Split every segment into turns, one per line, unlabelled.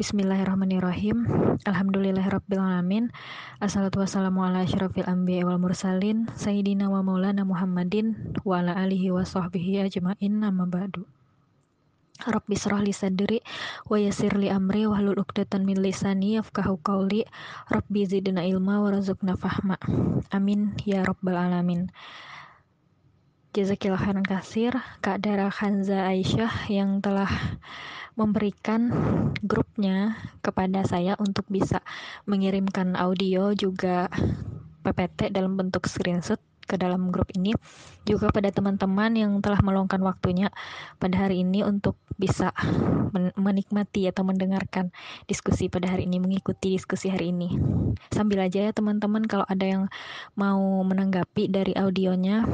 Bismillahirrahmanirrahim. Alhamdulillahirrabbilalamin. Assalatu wassalamu ala asyrafil anbiya wal mursalin. Sayyidina wa maulana Muhammadin wa ala alihi wa sahbihi ajma'in amma ba'du. Rabbi srah li sadri wa yassir li amri wa hlul 'uqdatam min lisani yafqahu qawli. Rabbi zidna ilma wa razukna fahma. Amin ya rabbal alamin. Jazakillah khairan kasir Kak Dara Khanza Aisyah yang telah memberikan grupnya kepada saya untuk bisa mengirimkan audio juga PPT dalam bentuk screenshot ke dalam grup ini. Juga pada teman-teman yang telah meluangkan waktunya pada hari ini untuk bisa menikmati atau mendengarkan diskusi pada hari ini mengikuti diskusi hari ini. Sambil aja ya teman-teman kalau ada yang mau menanggapi dari audionya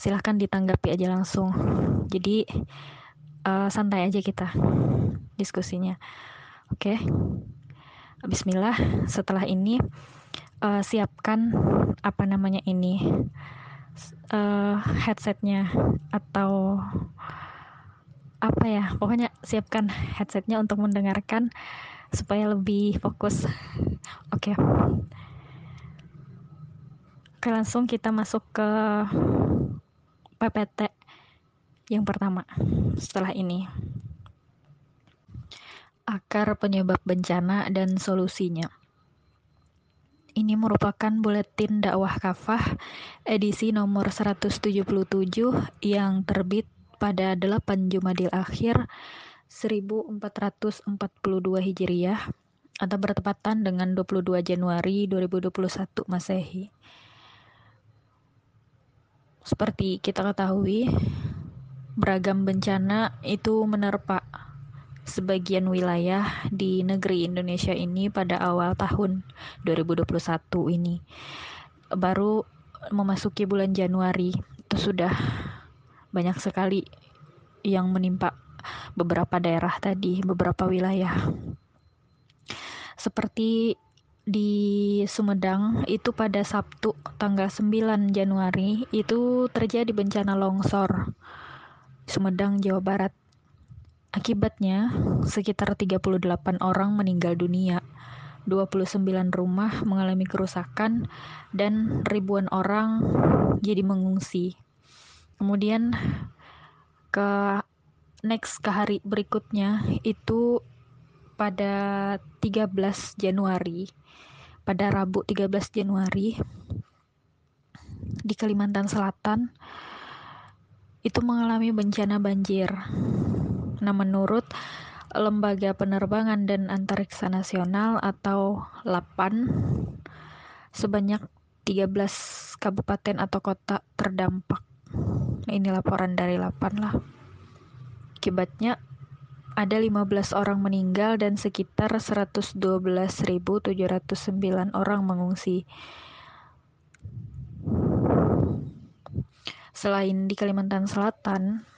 silahkan ditanggapi aja langsung jadi uh, santai aja kita diskusinya. Oke. Okay. Bismillah. Setelah ini uh, siapkan apa namanya ini uh, headsetnya atau apa ya pokoknya siapkan headsetnya untuk mendengarkan supaya lebih fokus oke okay. oke langsung kita masuk ke PPT yang pertama setelah ini akar penyebab bencana dan solusinya ini merupakan buletin dakwah kafah edisi nomor 177 yang terbit pada 8 Jumadil akhir 1442 Hijriah atau bertepatan dengan 22 Januari 2021 Masehi. Seperti kita ketahui, beragam bencana itu menerpa sebagian wilayah di negeri Indonesia ini pada awal tahun 2021 ini. Baru memasuki bulan Januari itu sudah banyak sekali yang menimpa beberapa daerah tadi, beberapa wilayah. Seperti di Sumedang itu pada Sabtu tanggal 9 Januari itu terjadi bencana longsor Sumedang, Jawa Barat. Akibatnya, sekitar 38 orang meninggal dunia, 29 rumah mengalami kerusakan, dan ribuan orang jadi mengungsi. Kemudian ke next ke hari berikutnya itu pada 13 Januari pada Rabu 13 Januari di Kalimantan Selatan itu mengalami bencana banjir. Nah, menurut Lembaga Penerbangan dan Antariksa Nasional atau LAPAN, sebanyak 13 kabupaten atau kota terdampak. Nah, ini laporan dari LAPAN lah. Akibatnya ada 15 orang meninggal dan sekitar 112.709 orang mengungsi. Selain di Kalimantan Selatan,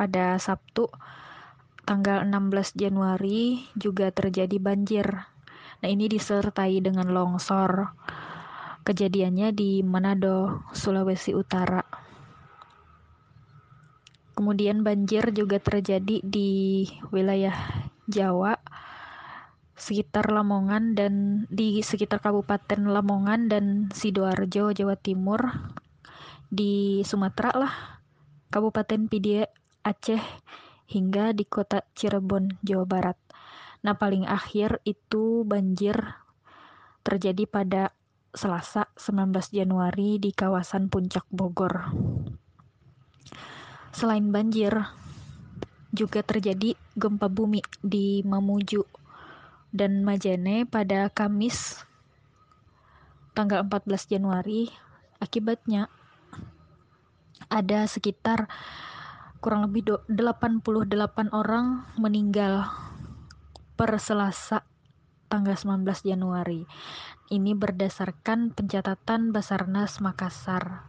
pada Sabtu tanggal 16 Januari juga terjadi banjir. Nah, ini disertai dengan longsor. Kejadiannya di Manado, Sulawesi Utara. Kemudian banjir juga terjadi di wilayah Jawa, sekitar Lamongan dan di sekitar Kabupaten Lamongan dan Sidoarjo, Jawa Timur, di Sumatera lah, Kabupaten Pidie, Aceh, hingga di kota Cirebon, Jawa Barat. Nah, paling akhir itu banjir terjadi pada Selasa 19 Januari di kawasan Puncak Bogor. Selain banjir, juga terjadi gempa bumi di Mamuju dan Majene pada Kamis tanggal 14 Januari. Akibatnya ada sekitar kurang lebih 88 orang meninggal per Selasa tanggal 19 Januari. Ini berdasarkan pencatatan Basarnas Makassar.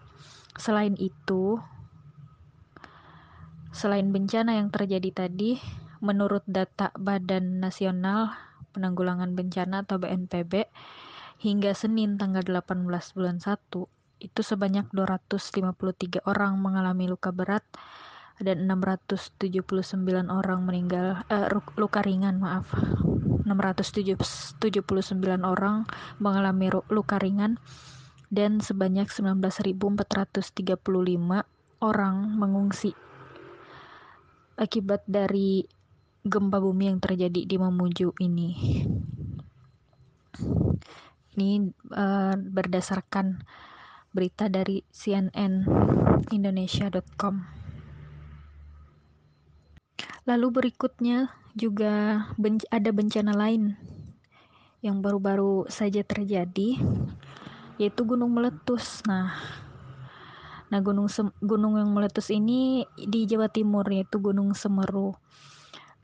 Selain itu, selain bencana yang terjadi tadi, menurut data Badan Nasional Penanggulangan Bencana atau BNPB, hingga Senin tanggal 18 bulan 1, itu sebanyak 253 orang mengalami luka berat, dan 679 orang meninggal uh, luka ringan maaf. 679 orang mengalami luka ringan dan sebanyak 19.435 orang mengungsi akibat dari gempa bumi yang terjadi di Mamuju ini. Ini uh, berdasarkan berita dari CNN Indonesia.com. Lalu berikutnya juga ben ada bencana lain yang baru-baru saja terjadi yaitu gunung meletus. Nah, nah gunung gunung yang meletus ini di Jawa Timur yaitu Gunung Semeru.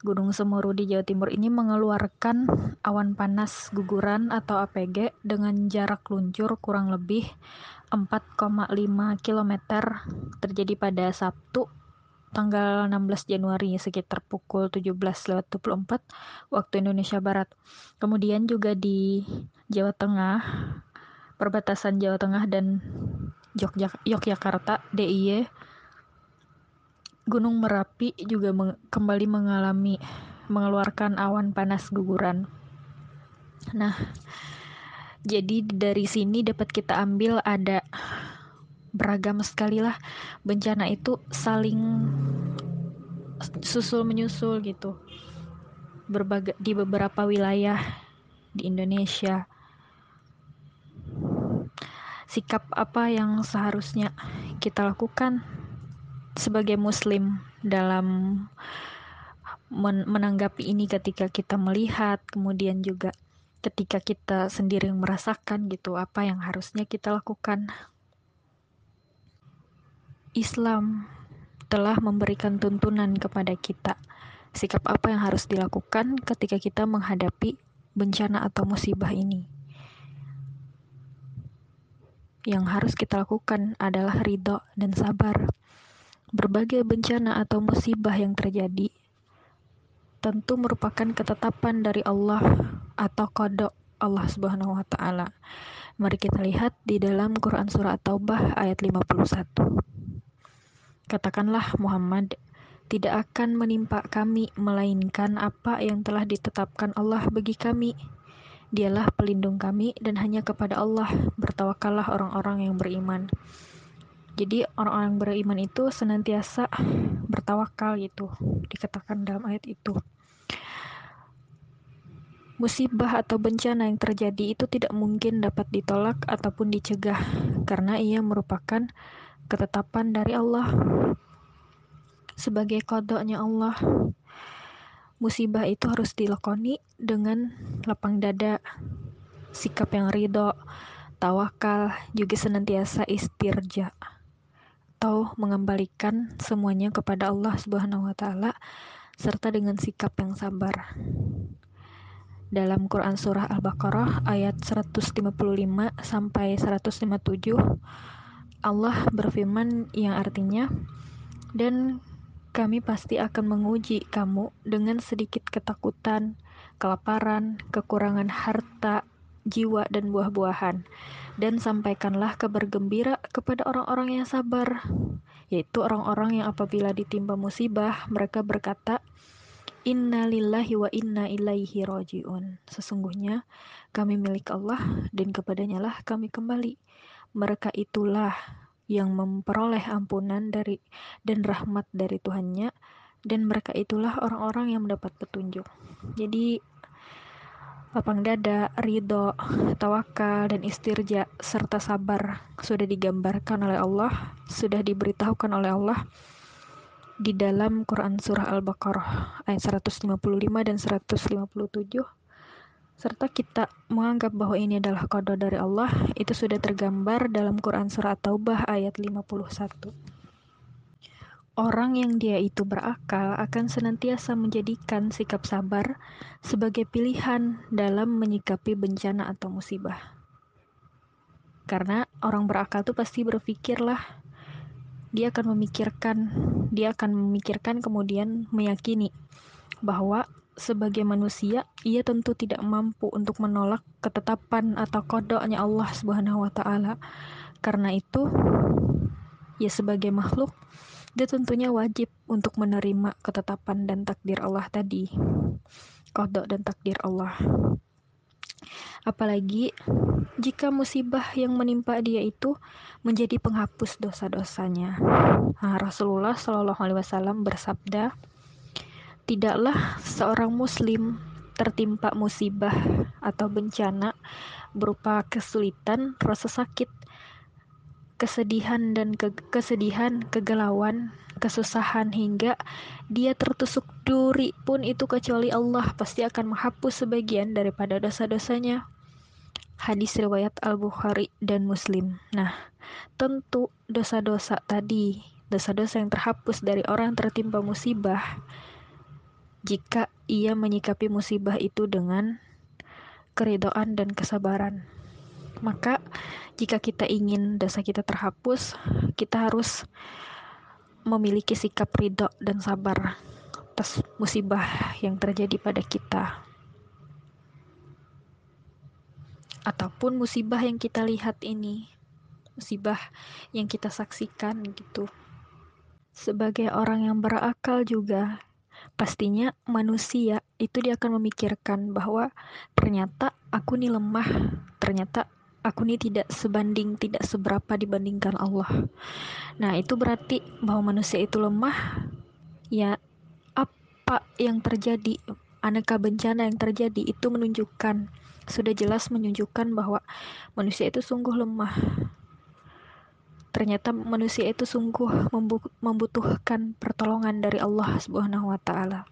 Gunung Semeru di Jawa Timur ini mengeluarkan awan panas guguran atau APG dengan jarak luncur kurang lebih 4,5 km terjadi pada Sabtu tanggal 16 Januari sekitar pukul 17.24 waktu Indonesia Barat. Kemudian juga di Jawa Tengah, perbatasan Jawa Tengah dan Yogyakarta, DIY Gunung Merapi juga meng kembali mengalami mengeluarkan awan panas guguran. Nah, jadi dari sini dapat kita ambil ada beragam sekali lah bencana itu saling susul menyusul gitu. Berbagai di beberapa wilayah di Indonesia. Sikap apa yang seharusnya kita lakukan sebagai muslim dalam men menanggapi ini ketika kita melihat kemudian juga ketika kita sendiri merasakan gitu apa yang harusnya kita lakukan. Islam telah memberikan tuntunan kepada kita sikap apa yang harus dilakukan ketika kita menghadapi bencana atau musibah ini yang harus kita lakukan adalah ridho dan sabar Berbagai bencana atau musibah yang terjadi tentu merupakan ketetapan dari Allah atau kodok Allah Subhanahu wa taala. Mari kita lihat di dalam Quran surah At-Taubah ayat 51. Katakanlah Muhammad, tidak akan menimpa kami melainkan apa yang telah ditetapkan Allah bagi kami. Dialah pelindung kami dan hanya kepada Allah bertawakallah orang-orang yang beriman. Jadi orang-orang beriman itu senantiasa bertawakal gitu, dikatakan dalam ayat itu. Musibah atau bencana yang terjadi itu tidak mungkin dapat ditolak ataupun dicegah karena ia merupakan ketetapan dari Allah. Sebagai kodoknya Allah, musibah itu harus dilakoni dengan lapang dada, sikap yang ridho, tawakal, juga senantiasa istirja atau mengembalikan semuanya kepada Allah Subhanahu wa taala serta dengan sikap yang sabar. Dalam Quran surah Al-Baqarah ayat 155 sampai 157 Allah berfirman yang artinya dan kami pasti akan menguji kamu dengan sedikit ketakutan, kelaparan, kekurangan harta, jiwa dan buah-buahan. Dan sampaikanlah kabar gembira kepada orang-orang yang sabar yaitu orang-orang yang apabila ditimpa musibah mereka berkata Inna lillahi wa inna ilaihi roji'un Sesungguhnya kami milik Allah dan kepadanya lah kami kembali. Mereka itulah yang memperoleh ampunan dari dan rahmat dari Tuhannya dan mereka itulah orang-orang yang mendapat petunjuk. Jadi lapang dada, ridho, tawakal, dan istirja, serta sabar sudah digambarkan oleh Allah, sudah diberitahukan oleh Allah di dalam Quran Surah Al-Baqarah ayat 155 dan 157 serta kita menganggap bahwa ini adalah kode dari Allah itu sudah tergambar dalam Quran Surah Taubah ayat 51 Orang yang dia itu berakal akan senantiasa menjadikan sikap sabar sebagai pilihan dalam menyikapi bencana atau musibah. Karena orang berakal itu pasti berpikirlah, dia akan memikirkan, dia akan memikirkan kemudian meyakini bahwa sebagai manusia ia tentu tidak mampu untuk menolak ketetapan atau kodoknya Allah Subhanahu wa taala. Karena itu, ya sebagai makhluk dia tentunya wajib untuk menerima ketetapan dan takdir Allah tadi kodok dan takdir Allah apalagi jika musibah yang menimpa dia itu menjadi penghapus dosa-dosanya nah, Rasulullah Shallallahu Alaihi Wasallam bersabda tidaklah seorang muslim tertimpa musibah atau bencana berupa kesulitan, rasa sakit, kesedihan dan ke kesedihan, kegalauan, kesusahan hingga dia tertusuk duri pun itu kecuali Allah pasti akan menghapus sebagian daripada dosa-dosanya. Hadis riwayat Al-Bukhari dan Muslim. Nah, tentu dosa-dosa tadi, dosa-dosa yang terhapus dari orang tertimpa musibah jika ia menyikapi musibah itu dengan keridoan dan kesabaran. Maka jika kita ingin dosa kita terhapus, kita harus memiliki sikap ridho dan sabar atas musibah yang terjadi pada kita. Ataupun musibah yang kita lihat ini, musibah yang kita saksikan gitu. Sebagai orang yang berakal juga, pastinya manusia itu dia akan memikirkan bahwa ternyata aku nih lemah, ternyata aku ini tidak sebanding, tidak seberapa dibandingkan Allah. Nah, itu berarti bahwa manusia itu lemah. Ya, apa yang terjadi, aneka bencana yang terjadi itu menunjukkan, sudah jelas menunjukkan bahwa manusia itu sungguh lemah. Ternyata manusia itu sungguh membutuhkan pertolongan dari Allah Subhanahu wa taala.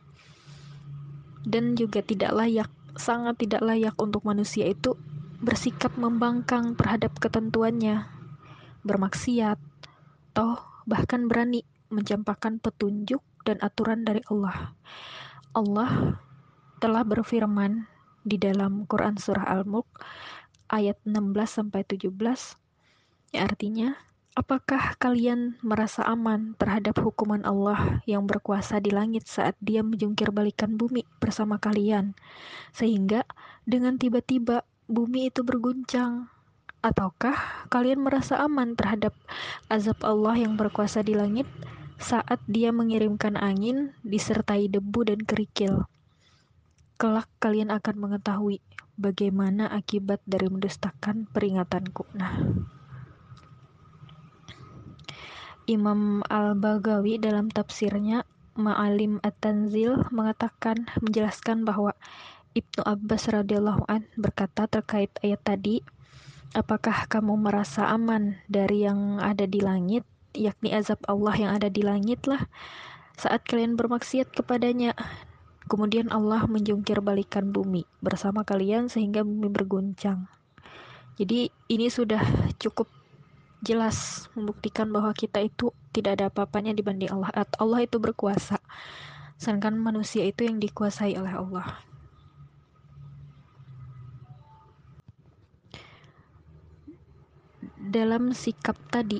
Dan juga tidak layak, sangat tidak layak untuk manusia itu bersikap membangkang terhadap ketentuannya, bermaksiat, toh bahkan berani mencampakkan petunjuk dan aturan dari Allah. Allah telah berfirman di dalam Quran surah Al-Mulk ayat 16 sampai 17 yang artinya Apakah kalian merasa aman terhadap hukuman Allah yang berkuasa di langit saat Dia menjungkir balikan bumi bersama kalian, sehingga dengan tiba-tiba bumi itu berguncang? Ataukah kalian merasa aman terhadap azab Allah yang berkuasa di langit saat Dia mengirimkan angin disertai debu dan kerikil? Kelak kalian akan mengetahui bagaimana akibat dari mendustakan peringatanku. Nah, Imam Al-Baghawi dalam tafsirnya Ma'alim At-Tanzil mengatakan menjelaskan bahwa Ibnu Abbas radhiyallahu an berkata terkait ayat tadi, apakah kamu merasa aman dari yang ada di langit, yakni azab Allah yang ada di langit lah, saat kalian bermaksiat kepadanya. Kemudian Allah menjungkir balikan bumi bersama kalian sehingga bumi berguncang. Jadi ini sudah cukup jelas membuktikan bahwa kita itu tidak ada apa-apanya dibanding Allah. Allah itu berkuasa. Sedangkan manusia itu yang dikuasai oleh Allah. dalam sikap tadi,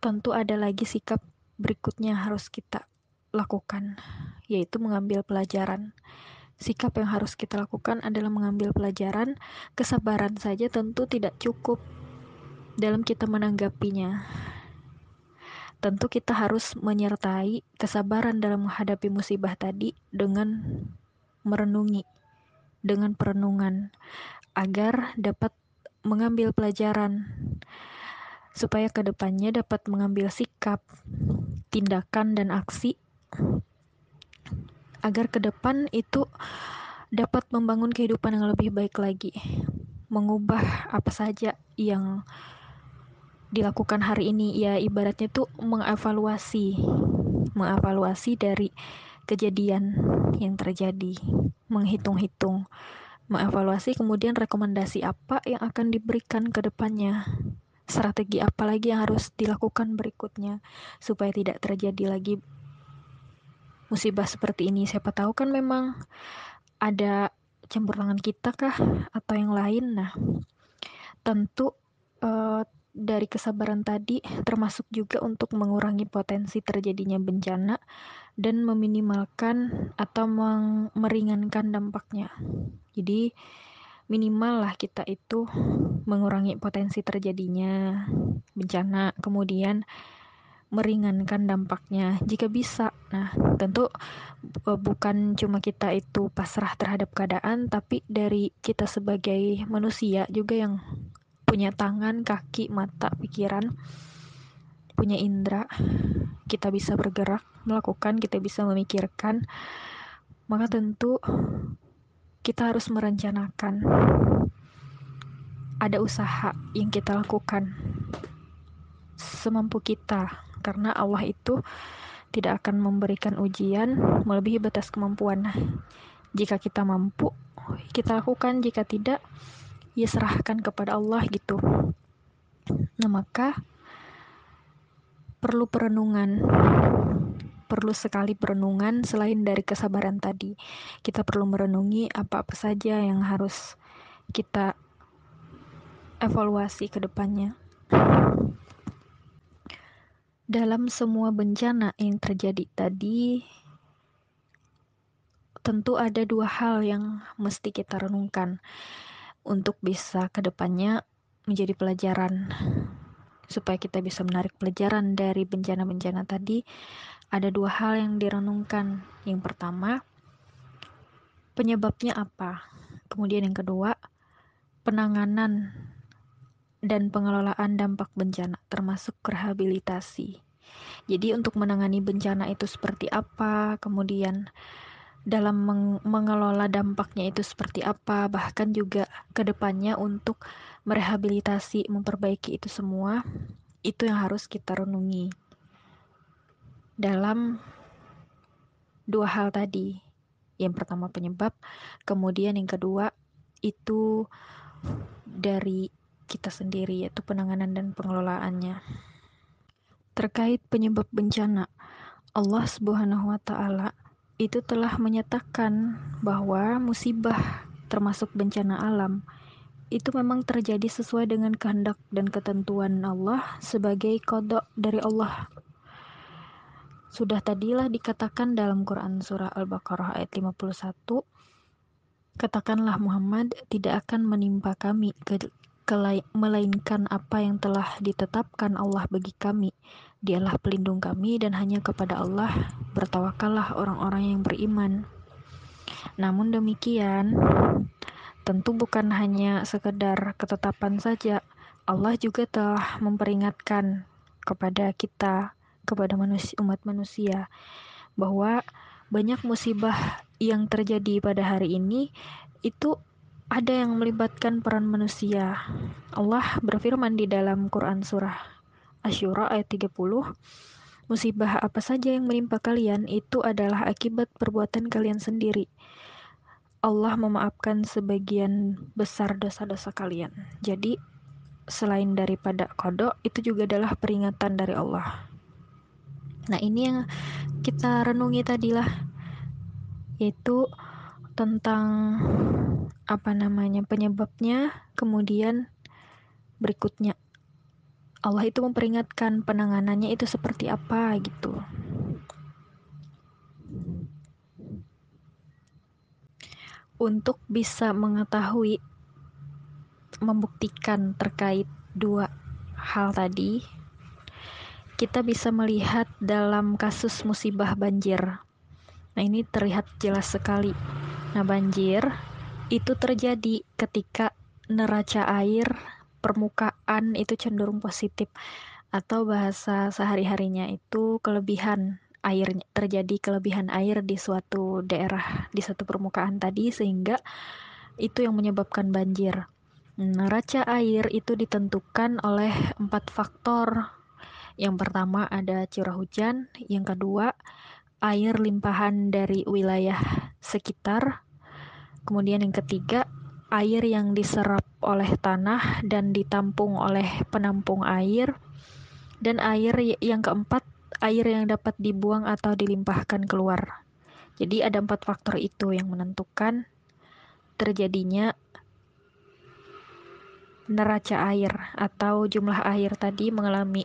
tentu ada lagi sikap berikutnya harus kita lakukan, yaitu mengambil pelajaran. Sikap yang harus kita lakukan adalah mengambil pelajaran. Kesabaran saja tentu tidak cukup dalam kita menanggapinya. Tentu kita harus menyertai kesabaran dalam menghadapi musibah tadi dengan merenungi, dengan perenungan, agar dapat mengambil pelajaran supaya ke depannya dapat mengambil sikap, tindakan, dan aksi agar ke depan itu dapat membangun kehidupan yang lebih baik lagi, mengubah apa saja yang dilakukan hari ini ya ibaratnya tuh mengevaluasi mengevaluasi dari kejadian yang terjadi menghitung-hitung mengevaluasi kemudian rekomendasi apa yang akan diberikan ke depannya strategi apa lagi yang harus dilakukan berikutnya supaya tidak terjadi lagi musibah seperti ini. Siapa tahu kan memang ada campur tangan kita kah atau yang lain. Nah tentu uh, dari kesabaran tadi termasuk juga untuk mengurangi potensi terjadinya bencana dan meminimalkan atau meringankan dampaknya. Jadi minimal lah kita itu mengurangi potensi terjadinya bencana, kemudian meringankan dampaknya jika bisa. Nah, tentu e, bukan cuma kita itu pasrah terhadap keadaan, tapi dari kita sebagai manusia juga yang punya tangan, kaki, mata, pikiran, punya indera, kita bisa bergerak, melakukan, kita bisa memikirkan, maka tentu kita harus merencanakan. Ada usaha yang kita lakukan semampu kita karena Allah itu tidak akan memberikan ujian melebihi batas kemampuan. Jika kita mampu, kita lakukan, jika tidak, ya serahkan kepada Allah gitu. Nah, maka perlu perenungan. Perlu sekali perenungan selain dari kesabaran tadi. Kita perlu merenungi apa-apa saja yang harus kita evaluasi ke depannya dalam semua bencana yang terjadi tadi, tentu ada dua hal yang mesti kita renungkan untuk bisa ke depannya menjadi pelajaran. Supaya kita bisa menarik pelajaran dari bencana-bencana tadi, ada dua hal yang direnungkan. Yang pertama, penyebabnya apa? Kemudian yang kedua, penanganan dan pengelolaan dampak bencana, termasuk rehabilitasi. Jadi, untuk menangani bencana itu seperti apa, kemudian dalam meng mengelola dampaknya itu seperti apa, bahkan juga ke depannya untuk merehabilitasi, memperbaiki itu semua, itu yang harus kita renungi dalam dua hal tadi. Yang pertama penyebab, kemudian yang kedua itu dari kita sendiri, yaitu penanganan dan pengelolaannya. Terkait penyebab bencana, Allah Subhanahu wa Ta'ala itu telah menyatakan bahwa musibah, termasuk bencana alam, itu memang terjadi sesuai dengan kehendak dan ketentuan Allah sebagai kodok dari Allah. Sudah tadilah dikatakan dalam Quran Surah Al-Baqarah ayat 51, Katakanlah Muhammad tidak akan menimpa kami melainkan apa yang telah ditetapkan Allah bagi kami. Dialah pelindung kami dan hanya kepada Allah bertawakallah orang-orang yang beriman. Namun demikian, tentu bukan hanya sekedar ketetapan saja. Allah juga telah memperingatkan kepada kita, kepada manusia, umat manusia, bahwa banyak musibah yang terjadi pada hari ini itu ada yang melibatkan peran manusia. Allah berfirman di dalam Quran surah Asyura ayat 30, musibah apa saja yang menimpa kalian itu adalah akibat perbuatan kalian sendiri. Allah memaafkan sebagian besar dosa-dosa kalian. Jadi, selain daripada kodok, itu juga adalah peringatan dari Allah. Nah, ini yang kita renungi tadilah, yaitu tentang apa namanya penyebabnya, kemudian berikutnya Allah itu memperingatkan penanganannya itu seperti apa gitu. Untuk bisa mengetahui membuktikan terkait dua hal tadi, kita bisa melihat dalam kasus musibah banjir. Nah, ini terlihat jelas sekali. Nah, banjir itu terjadi ketika neraca air permukaan itu cenderung positif atau bahasa sehari-harinya itu kelebihan air terjadi kelebihan air di suatu daerah di satu permukaan tadi sehingga itu yang menyebabkan banjir. Neraca air itu ditentukan oleh empat faktor. Yang pertama ada curah hujan, yang kedua air limpahan dari wilayah sekitar, Kemudian yang ketiga, air yang diserap oleh tanah dan ditampung oleh penampung air. Dan air yang keempat, air yang dapat dibuang atau dilimpahkan keluar. Jadi ada empat faktor itu yang menentukan terjadinya neraca air atau jumlah air tadi mengalami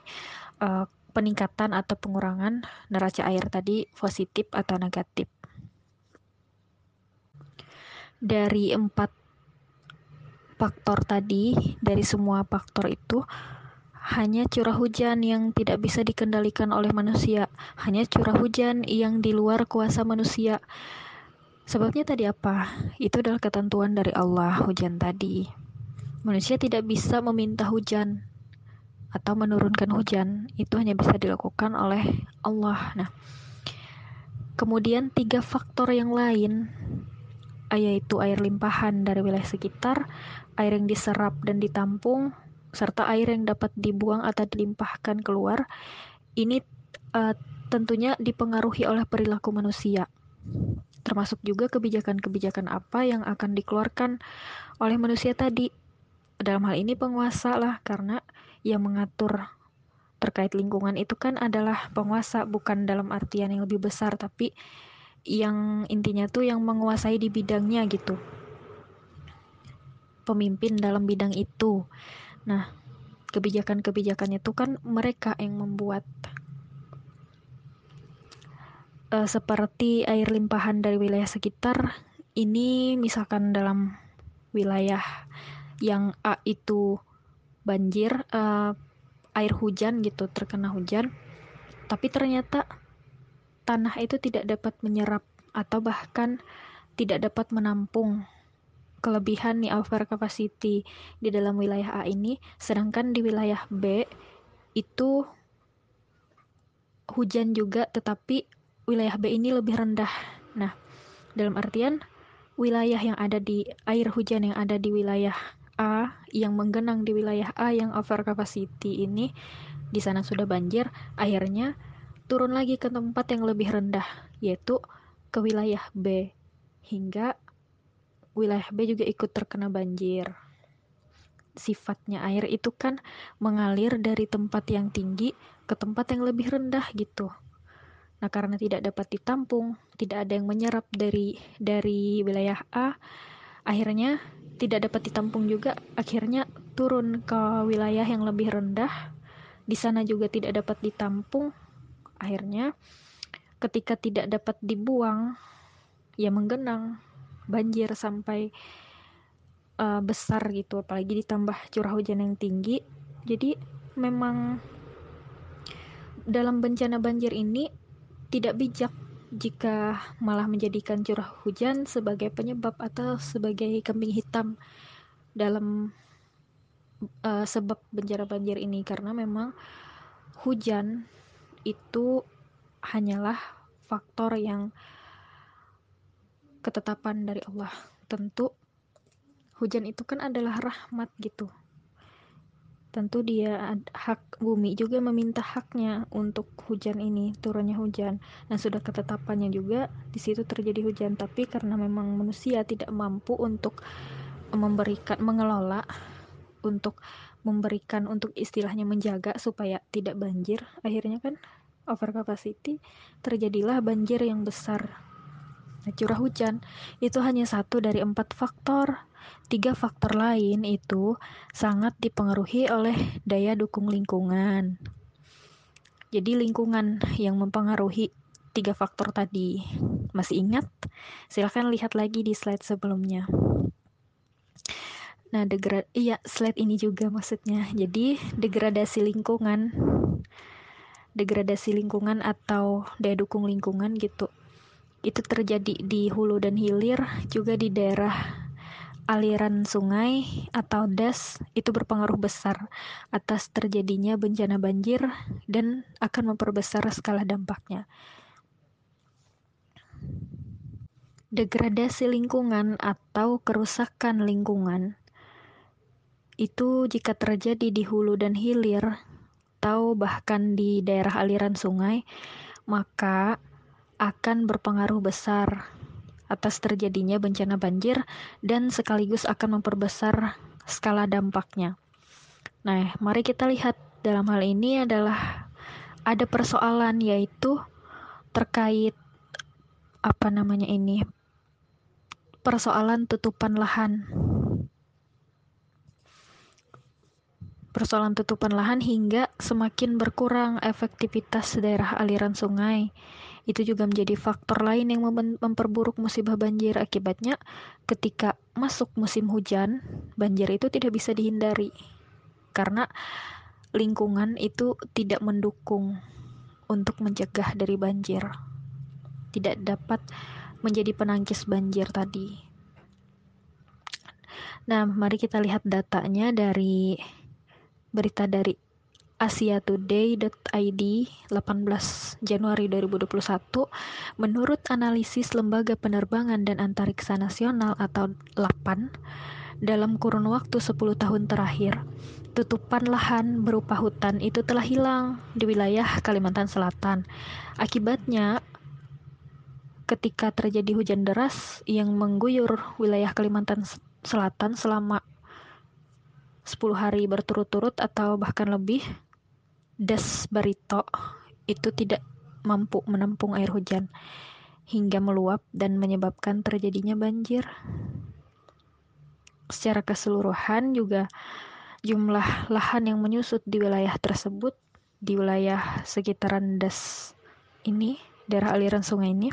uh, peningkatan atau pengurangan neraca air tadi positif atau negatif dari empat faktor tadi, dari semua faktor itu, hanya curah hujan yang tidak bisa dikendalikan oleh manusia, hanya curah hujan yang di luar kuasa manusia. Sebabnya tadi apa? Itu adalah ketentuan dari Allah, hujan tadi. Manusia tidak bisa meminta hujan atau menurunkan hujan, itu hanya bisa dilakukan oleh Allah. Nah, kemudian tiga faktor yang lain yaitu air limpahan dari wilayah sekitar, air yang diserap dan ditampung, serta air yang dapat dibuang atau dilimpahkan keluar, ini uh, tentunya dipengaruhi oleh perilaku manusia. Termasuk juga kebijakan-kebijakan apa yang akan dikeluarkan oleh manusia tadi. Dalam hal ini penguasa lah, karena yang mengatur terkait lingkungan itu kan adalah penguasa, bukan dalam artian yang lebih besar, tapi yang intinya tuh yang menguasai di bidangnya gitu. Pemimpin dalam bidang itu. Nah, kebijakan-kebijakannya itu kan mereka yang membuat uh, seperti air limpahan dari wilayah sekitar ini misalkan dalam wilayah yang A itu banjir uh, air hujan gitu terkena hujan tapi ternyata tanah itu tidak dapat menyerap atau bahkan tidak dapat menampung kelebihan nih over capacity di dalam wilayah A ini, sedangkan di wilayah B itu hujan juga tetapi wilayah B ini lebih rendah. Nah, dalam artian wilayah yang ada di air hujan yang ada di wilayah A yang menggenang di wilayah A yang over capacity ini di sana sudah banjir, akhirnya turun lagi ke tempat yang lebih rendah yaitu ke wilayah B hingga wilayah B juga ikut terkena banjir. Sifatnya air itu kan mengalir dari tempat yang tinggi ke tempat yang lebih rendah gitu. Nah, karena tidak dapat ditampung, tidak ada yang menyerap dari dari wilayah A, akhirnya tidak dapat ditampung juga, akhirnya turun ke wilayah yang lebih rendah. Di sana juga tidak dapat ditampung. Akhirnya ketika tidak dapat dibuang, ya menggenang banjir sampai uh, besar gitu. Apalagi ditambah curah hujan yang tinggi. Jadi memang dalam bencana banjir ini tidak bijak jika malah menjadikan curah hujan sebagai penyebab atau sebagai kambing hitam dalam uh, sebab bencana banjir ini. Karena memang hujan itu hanyalah faktor yang ketetapan dari Allah. Tentu hujan itu kan adalah rahmat gitu. Tentu dia hak bumi juga meminta haknya untuk hujan ini turunnya hujan. Dan sudah ketetapannya juga di situ terjadi hujan. Tapi karena memang manusia tidak mampu untuk memberikan mengelola untuk memberikan untuk istilahnya menjaga supaya tidak banjir akhirnya kan over capacity terjadilah banjir yang besar Nah, curah hujan itu hanya satu dari empat faktor. Tiga faktor lain itu sangat dipengaruhi oleh daya dukung lingkungan. Jadi lingkungan yang mempengaruhi tiga faktor tadi. Masih ingat? Silahkan lihat lagi di slide sebelumnya. Nah, degrad iya slide ini juga maksudnya. Jadi, degradasi lingkungan degradasi lingkungan atau daya dukung lingkungan gitu itu terjadi di hulu dan hilir juga di daerah aliran sungai atau das itu berpengaruh besar atas terjadinya bencana banjir dan akan memperbesar skala dampaknya. Degradasi lingkungan atau kerusakan lingkungan itu jika terjadi di hulu dan hilir atau bahkan di daerah aliran sungai, maka akan berpengaruh besar atas terjadinya bencana banjir dan sekaligus akan memperbesar skala dampaknya. Nah, mari kita lihat dalam hal ini adalah ada persoalan yaitu terkait apa namanya ini persoalan tutupan lahan. Persoalan tutupan lahan hingga semakin berkurang efektivitas daerah aliran sungai itu juga menjadi faktor lain yang mem memperburuk musibah banjir. Akibatnya, ketika masuk musim hujan, banjir itu tidak bisa dihindari karena lingkungan itu tidak mendukung untuk mencegah dari banjir. Tidak dapat menjadi penangkis banjir tadi. Nah, mari kita lihat datanya dari berita dari asiatoday.id 18 Januari 2021 menurut analisis Lembaga Penerbangan dan Antariksa Nasional atau LAPAN dalam kurun waktu 10 tahun terakhir tutupan lahan berupa hutan itu telah hilang di wilayah Kalimantan Selatan. Akibatnya ketika terjadi hujan deras yang mengguyur wilayah Kalimantan Selatan selama 10 hari berturut-turut atau bahkan lebih Das Barito itu tidak mampu menampung air hujan hingga meluap dan menyebabkan terjadinya banjir. Secara keseluruhan juga jumlah lahan yang menyusut di wilayah tersebut di wilayah sekitaran Das ini, daerah aliran sungai ini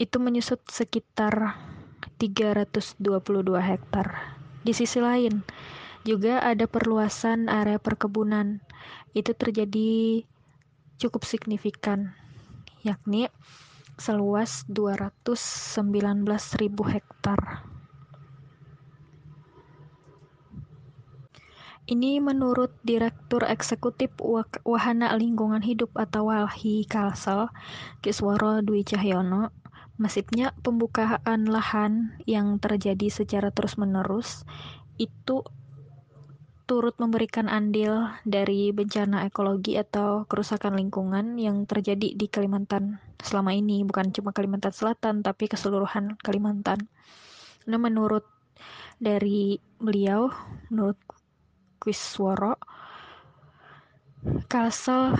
itu menyusut sekitar 322 hektar. Di sisi lain, juga ada perluasan area perkebunan itu terjadi cukup signifikan, yakni seluas 219.000 hektar. Ini menurut Direktur Eksekutif Wahana Lingkungan Hidup atau Walhi Kalsel, Kisworo Dwi Cahyono, masifnya pembukaan lahan yang terjadi secara terus-menerus itu turut memberikan andil dari bencana ekologi atau kerusakan lingkungan yang terjadi di Kalimantan selama ini, bukan cuma Kalimantan Selatan, tapi keseluruhan Kalimantan. Nah, menurut dari beliau, menurut Kwisworo, Kalsel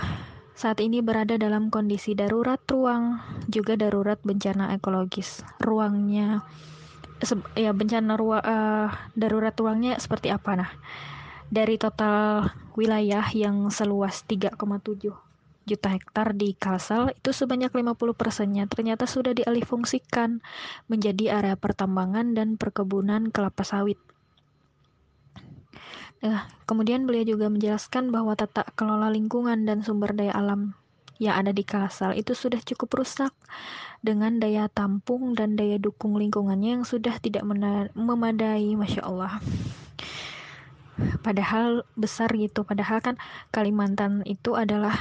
saat ini berada dalam kondisi darurat ruang, juga darurat bencana ekologis. Ruangnya, ya bencana ruang, uh, darurat ruangnya seperti apa? Nah, dari total wilayah yang seluas 3,7 juta hektar di Kalsel itu sebanyak 50 persennya ternyata sudah dialihfungsikan menjadi area pertambangan dan perkebunan kelapa sawit. Nah, kemudian beliau juga menjelaskan bahwa tata kelola lingkungan dan sumber daya alam yang ada di Kalsel itu sudah cukup rusak dengan daya tampung dan daya dukung lingkungannya yang sudah tidak memadai, masya Allah. Padahal besar gitu padahal kan Kalimantan itu adalah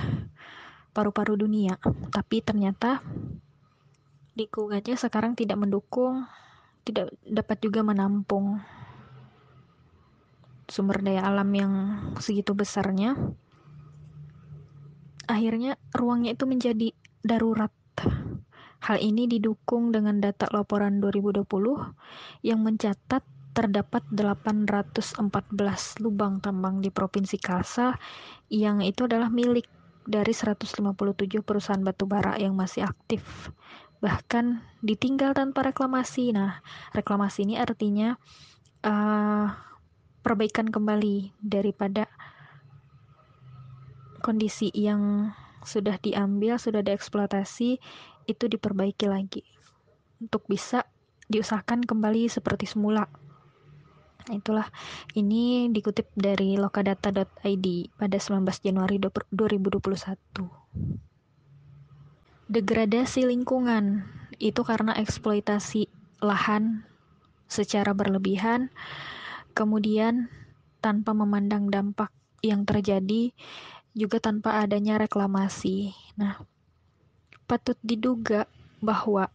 paru-paru dunia tapi ternyata lingkungannya sekarang tidak mendukung tidak dapat juga menampung sumber daya alam yang segitu besarnya akhirnya ruangnya itu menjadi darurat Hal ini didukung dengan data laporan 2020 yang mencatat terdapat 814 lubang tambang di Provinsi Kalsel yang itu adalah milik dari 157 perusahaan batubara yang masih aktif. Bahkan ditinggal tanpa reklamasi. Nah, reklamasi ini artinya uh, perbaikan kembali daripada kondisi yang sudah diambil, sudah dieksploitasi, itu diperbaiki lagi untuk bisa diusahakan kembali seperti semula. Itulah ini dikutip dari lokadata.id pada 19 Januari 2021. Degradasi lingkungan itu karena eksploitasi lahan secara berlebihan, kemudian tanpa memandang dampak yang terjadi, juga tanpa adanya reklamasi. Nah, patut diduga bahwa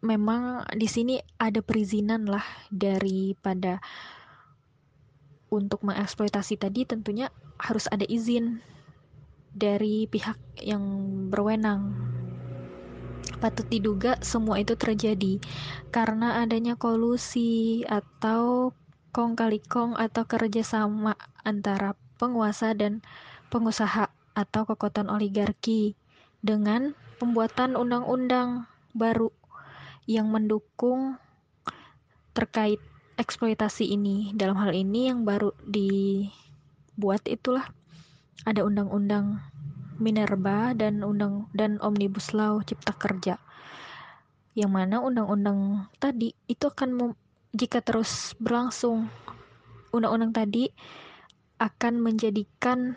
memang di sini ada perizinan lah daripada untuk mengeksploitasi tadi tentunya harus ada izin dari pihak yang berwenang. Patut diduga semua itu terjadi karena adanya kolusi atau kong kali kong atau kerjasama antara penguasa dan pengusaha atau kekuatan oligarki dengan pembuatan undang-undang baru yang mendukung terkait eksploitasi ini. Dalam hal ini yang baru dibuat itulah ada undang-undang Minerba dan undang dan Omnibus Law Cipta Kerja. Yang mana undang-undang tadi itu akan jika terus berlangsung undang-undang tadi akan menjadikan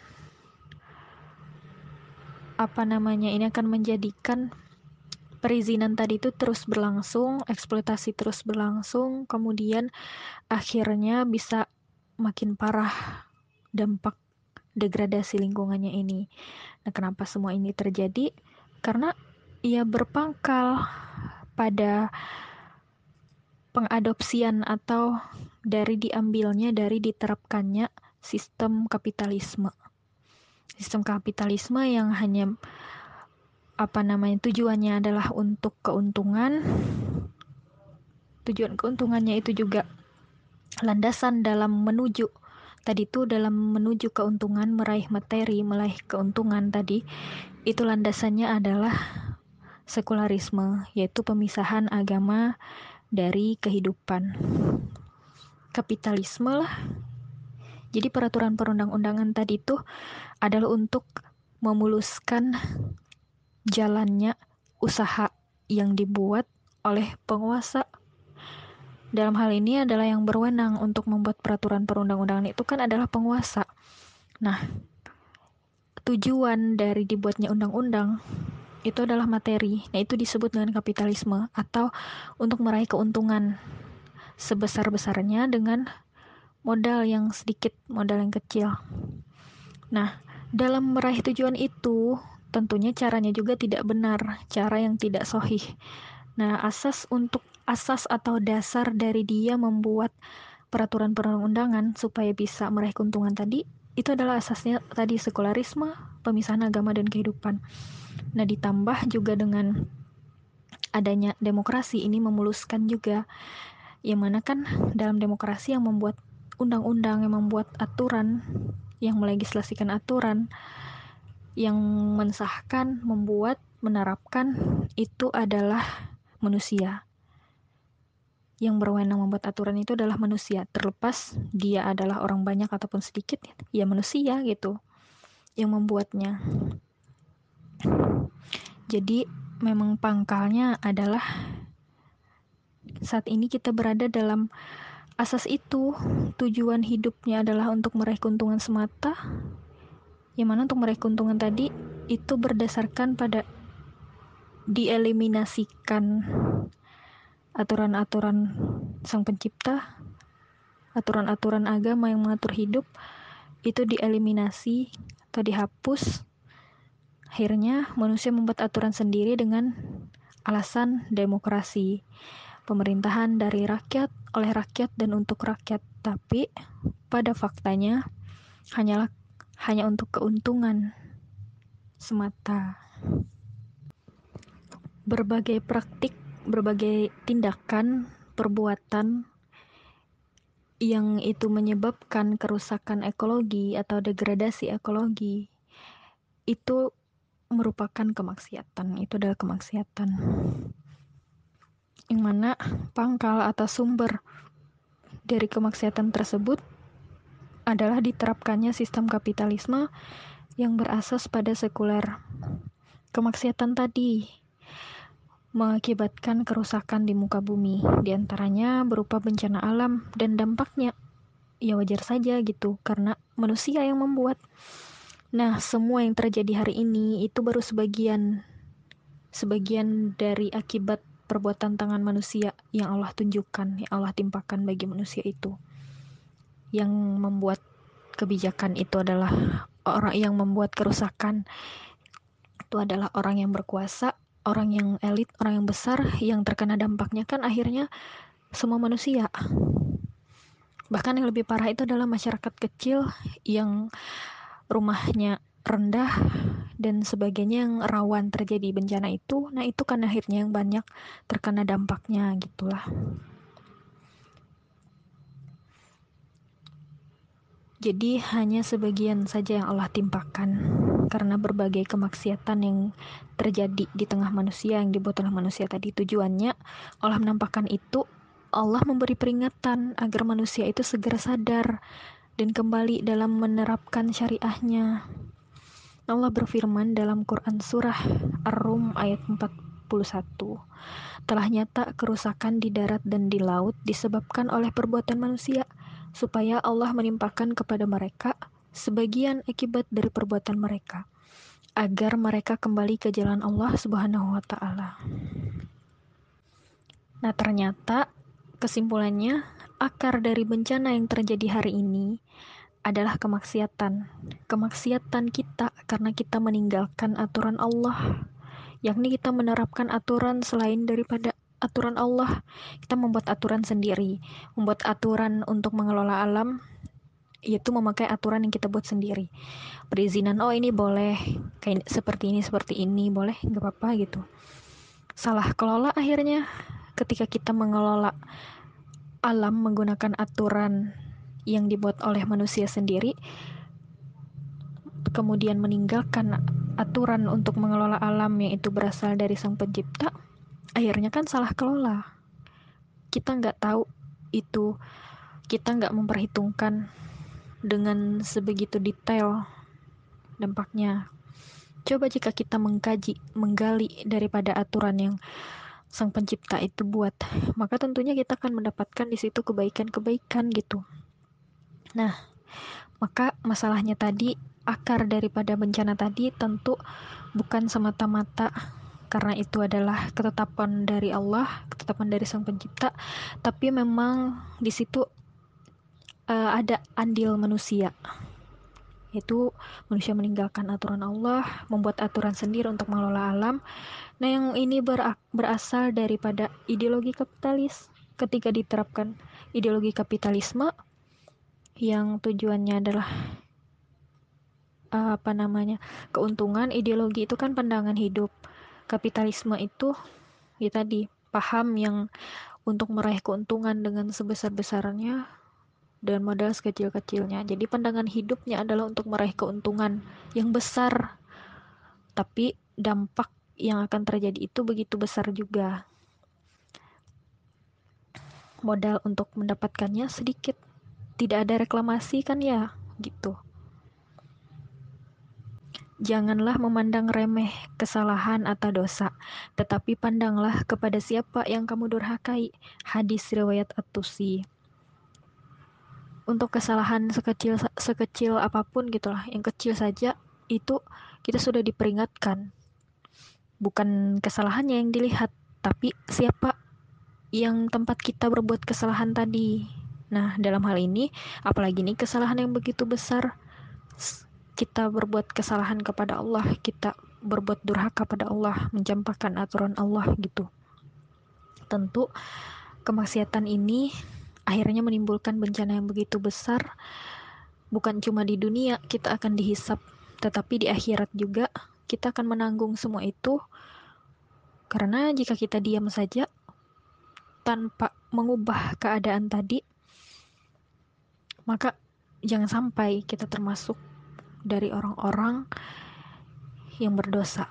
apa namanya ini akan menjadikan perizinan tadi itu terus berlangsung, eksploitasi terus berlangsung, kemudian akhirnya bisa makin parah dampak degradasi lingkungannya ini. Nah, kenapa semua ini terjadi? Karena ia berpangkal pada pengadopsian atau dari diambilnya dari diterapkannya sistem kapitalisme. Sistem kapitalisme yang hanya apa namanya tujuannya adalah untuk keuntungan tujuan keuntungannya itu juga landasan dalam menuju tadi itu dalam menuju keuntungan meraih materi meraih keuntungan tadi itu landasannya adalah sekularisme yaitu pemisahan agama dari kehidupan kapitalisme lah jadi peraturan perundang-undangan tadi itu adalah untuk memuluskan jalannya usaha yang dibuat oleh penguasa. Dalam hal ini adalah yang berwenang untuk membuat peraturan perundang-undangan itu kan adalah penguasa. Nah, tujuan dari dibuatnya undang-undang itu adalah materi. Nah, itu disebut dengan kapitalisme atau untuk meraih keuntungan sebesar-besarnya dengan modal yang sedikit, modal yang kecil. Nah, dalam meraih tujuan itu, tentunya caranya juga tidak benar, cara yang tidak sohih. Nah, asas untuk asas atau dasar dari dia membuat peraturan perundang-undangan supaya bisa meraih keuntungan tadi, itu adalah asasnya tadi sekularisme, pemisahan agama dan kehidupan. Nah, ditambah juga dengan adanya demokrasi ini memuluskan juga yang mana kan dalam demokrasi yang membuat undang-undang yang membuat aturan yang melegislasikan aturan yang mensahkan, membuat, menerapkan itu adalah manusia. Yang berwenang membuat aturan itu adalah manusia, terlepas dia adalah orang banyak ataupun sedikit, ya manusia gitu yang membuatnya. Jadi memang pangkalnya adalah saat ini kita berada dalam asas itu, tujuan hidupnya adalah untuk meraih keuntungan semata, yang mana untuk meraih keuntungan tadi itu berdasarkan pada dieliminasikan aturan-aturan sang pencipta, aturan-aturan agama yang mengatur hidup itu dieliminasi atau dihapus. Akhirnya manusia membuat aturan sendiri dengan alasan demokrasi. Pemerintahan dari rakyat, oleh rakyat dan untuk rakyat. Tapi pada faktanya hanyalah hanya untuk keuntungan semata. Berbagai praktik, berbagai tindakan, perbuatan yang itu menyebabkan kerusakan ekologi atau degradasi ekologi itu merupakan kemaksiatan. Itu adalah kemaksiatan. Yang mana pangkal atau sumber dari kemaksiatan tersebut adalah diterapkannya sistem kapitalisme yang berasas pada sekuler. Kemaksiatan tadi mengakibatkan kerusakan di muka bumi, di antaranya berupa bencana alam dan dampaknya ya wajar saja gitu, karena manusia yang membuat. Nah, semua yang terjadi hari ini itu baru sebagian sebagian dari akibat perbuatan tangan manusia yang Allah tunjukkan, yang Allah timpakan bagi manusia itu yang membuat kebijakan itu adalah orang yang membuat kerusakan itu adalah orang yang berkuasa, orang yang elit, orang yang besar yang terkena dampaknya kan akhirnya semua manusia. Bahkan yang lebih parah itu adalah masyarakat kecil yang rumahnya rendah dan sebagainya yang rawan terjadi bencana itu. Nah, itu kan akhirnya yang banyak terkena dampaknya gitulah. Jadi hanya sebagian saja yang Allah timpakan karena berbagai kemaksiatan yang terjadi di tengah manusia yang dibuat oleh manusia tadi tujuannya Allah menampakkan itu Allah memberi peringatan agar manusia itu segera sadar dan kembali dalam menerapkan syariahnya. Allah berfirman dalam Quran surah Ar-Rum ayat 41. Telah nyata kerusakan di darat dan di laut disebabkan oleh perbuatan manusia supaya Allah menimpakan kepada mereka sebagian akibat dari perbuatan mereka agar mereka kembali ke jalan Allah Subhanahu wa taala. Nah, ternyata kesimpulannya akar dari bencana yang terjadi hari ini adalah kemaksiatan. Kemaksiatan kita karena kita meninggalkan aturan Allah, yakni kita menerapkan aturan selain daripada aturan Allah. Kita membuat aturan sendiri, membuat aturan untuk mengelola alam, yaitu memakai aturan yang kita buat sendiri. Perizinan, oh ini boleh, kayak seperti ini, seperti ini, boleh, nggak apa-apa gitu. Salah kelola akhirnya ketika kita mengelola alam menggunakan aturan yang dibuat oleh manusia sendiri, kemudian meninggalkan aturan untuk mengelola alam yang itu berasal dari sang pencipta, akhirnya kan salah kelola. Kita nggak tahu itu, kita nggak memperhitungkan dengan sebegitu detail dampaknya. Coba jika kita mengkaji, menggali daripada aturan yang sang pencipta itu buat, maka tentunya kita akan mendapatkan di situ kebaikan-kebaikan gitu. Nah, maka masalahnya tadi akar daripada bencana tadi tentu bukan semata-mata karena itu adalah ketetapan dari Allah, ketetapan dari Sang Pencipta, tapi memang di situ uh, ada andil manusia. Yaitu manusia meninggalkan aturan Allah, membuat aturan sendiri untuk mengelola alam. Nah, yang ini berasal daripada ideologi kapitalis. Ketika diterapkan ideologi kapitalisme, yang tujuannya adalah apa namanya keuntungan ideologi itu kan pandangan hidup kapitalisme itu ya tadi paham yang untuk meraih keuntungan dengan sebesar-besarnya dan modal sekecil-kecilnya. Jadi pandangan hidupnya adalah untuk meraih keuntungan yang besar. Tapi dampak yang akan terjadi itu begitu besar juga. Modal untuk mendapatkannya sedikit tidak ada reklamasi kan ya gitu Janganlah memandang remeh kesalahan atau dosa, tetapi pandanglah kepada siapa yang kamu durhakai. Hadis riwayat At-Tusi. Untuk kesalahan sekecil sekecil apa pun gitulah, yang kecil saja itu kita sudah diperingatkan. Bukan kesalahannya yang dilihat, tapi siapa yang tempat kita berbuat kesalahan tadi. Nah, dalam hal ini, apalagi ini kesalahan yang begitu besar, kita berbuat kesalahan kepada Allah, kita berbuat durhaka pada Allah, mencampakkan aturan Allah gitu. Tentu kemaksiatan ini akhirnya menimbulkan bencana yang begitu besar. Bukan cuma di dunia kita akan dihisap, tetapi di akhirat juga kita akan menanggung semua itu. Karena jika kita diam saja tanpa mengubah keadaan tadi, maka jangan sampai kita termasuk dari orang-orang yang berdosa,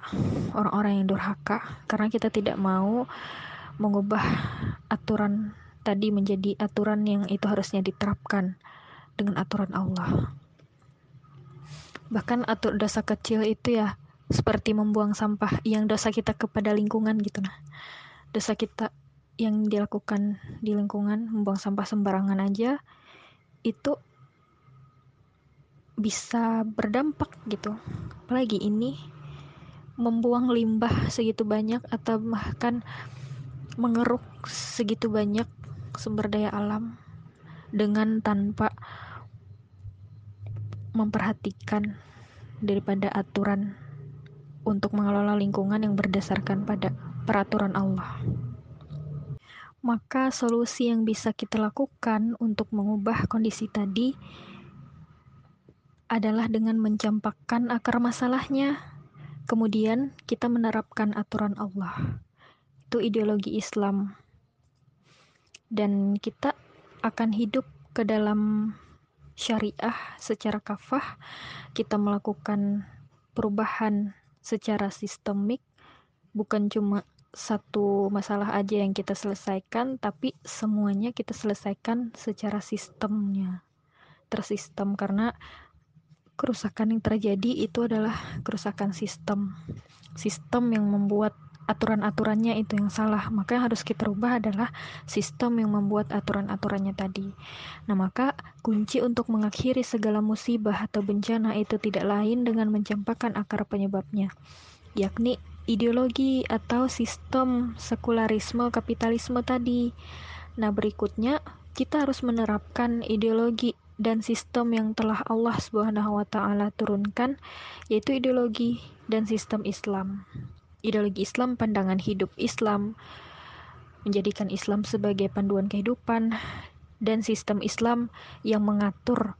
orang-orang yang durhaka, karena kita tidak mau mengubah aturan tadi menjadi aturan yang itu harusnya diterapkan dengan aturan Allah. Bahkan atur dosa kecil itu ya seperti membuang sampah yang dosa kita kepada lingkungan gitu nah. Dosa kita yang dilakukan di lingkungan membuang sampah sembarangan aja itu bisa berdampak gitu apalagi ini membuang limbah segitu banyak atau bahkan mengeruk segitu banyak sumber daya alam dengan tanpa memperhatikan daripada aturan untuk mengelola lingkungan yang berdasarkan pada peraturan Allah. Maka solusi yang bisa kita lakukan untuk mengubah kondisi tadi adalah dengan mencampakkan akar masalahnya. Kemudian kita menerapkan aturan Allah. Itu ideologi Islam. Dan kita akan hidup ke dalam syariah secara kafah. Kita melakukan perubahan secara sistemik, bukan cuma satu masalah aja yang kita selesaikan, tapi semuanya kita selesaikan secara sistemnya, tersistem karena kerusakan yang terjadi itu adalah kerusakan sistem, sistem yang membuat aturan-aturannya itu yang salah. Maka yang harus kita rubah adalah sistem yang membuat aturan-aturannya tadi. Nah maka kunci untuk mengakhiri segala musibah atau bencana itu tidak lain dengan mencampakkan akar penyebabnya yakni ideologi atau sistem sekularisme kapitalisme tadi. Nah berikutnya kita harus menerapkan ideologi dan sistem yang telah Allah Subhanahu wa taala turunkan yaitu ideologi dan sistem Islam ideologi Islam, pandangan hidup Islam, menjadikan Islam sebagai panduan kehidupan, dan sistem Islam yang mengatur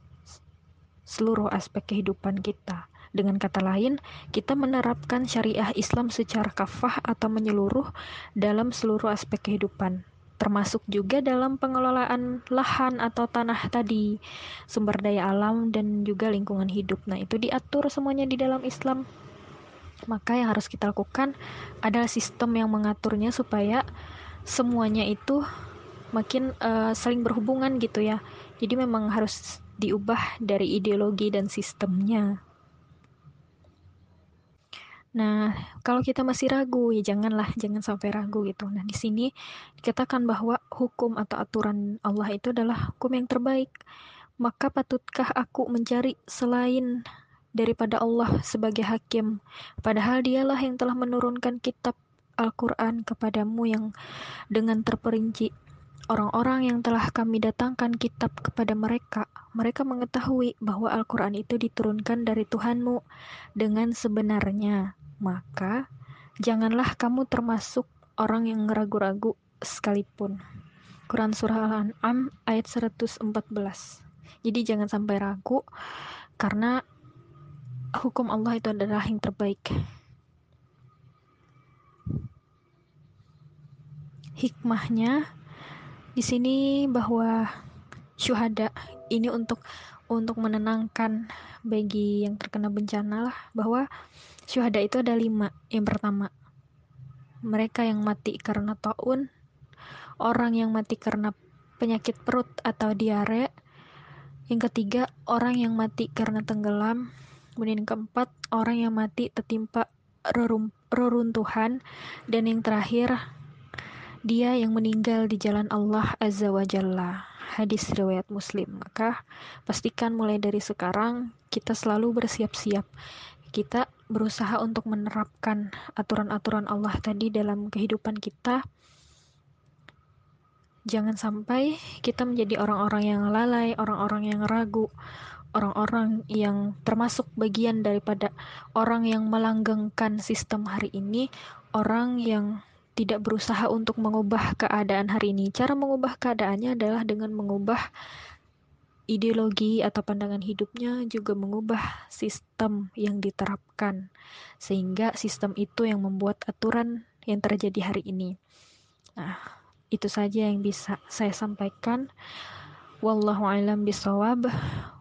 seluruh aspek kehidupan kita. Dengan kata lain, kita menerapkan syariah Islam secara kafah atau menyeluruh dalam seluruh aspek kehidupan, termasuk juga dalam pengelolaan lahan atau tanah tadi, sumber daya alam, dan juga lingkungan hidup. Nah, itu diatur semuanya di dalam Islam maka yang harus kita lakukan adalah sistem yang mengaturnya supaya semuanya itu makin uh, saling berhubungan gitu ya. Jadi memang harus diubah dari ideologi dan sistemnya. Nah, kalau kita masih ragu, ya janganlah, jangan sampai ragu gitu. Nah, di sini dikatakan bahwa hukum atau aturan Allah itu adalah hukum yang terbaik. Maka patutkah aku mencari selain daripada Allah sebagai hakim, padahal dialah yang telah menurunkan kitab Al-Quran kepadamu yang dengan terperinci. Orang-orang yang telah kami datangkan kitab kepada mereka, mereka mengetahui bahwa Al-Quran itu diturunkan dari Tuhanmu dengan sebenarnya. Maka, janganlah kamu termasuk orang yang ragu-ragu sekalipun. Quran Surah Al-An'am ayat 114 Jadi jangan sampai ragu, karena hukum Allah itu adalah yang terbaik. Hikmahnya di sini bahwa syuhada ini untuk untuk menenangkan bagi yang terkena bencana lah bahwa syuhada itu ada lima. Yang pertama, mereka yang mati karena taun, orang yang mati karena penyakit perut atau diare, yang ketiga, orang yang mati karena tenggelam, kemudian yang keempat orang yang mati tertimpa reruntuhan. Dan yang terakhir dia yang meninggal di jalan Allah Azza wa Jalla. Hadis riwayat muslim. Maka pastikan mulai dari sekarang kita selalu bersiap-siap. Kita berusaha untuk menerapkan aturan-aturan Allah tadi dalam kehidupan kita. Jangan sampai kita menjadi orang-orang yang lalai orang-orang yang ragu orang-orang yang termasuk bagian daripada orang yang melanggengkan sistem hari ini, orang yang tidak berusaha untuk mengubah keadaan hari ini. Cara mengubah keadaannya adalah dengan mengubah ideologi atau pandangan hidupnya juga mengubah sistem yang diterapkan sehingga sistem itu yang membuat aturan yang terjadi hari ini. Nah, itu saja yang bisa saya sampaikan. Wallahu a'lam bisawab.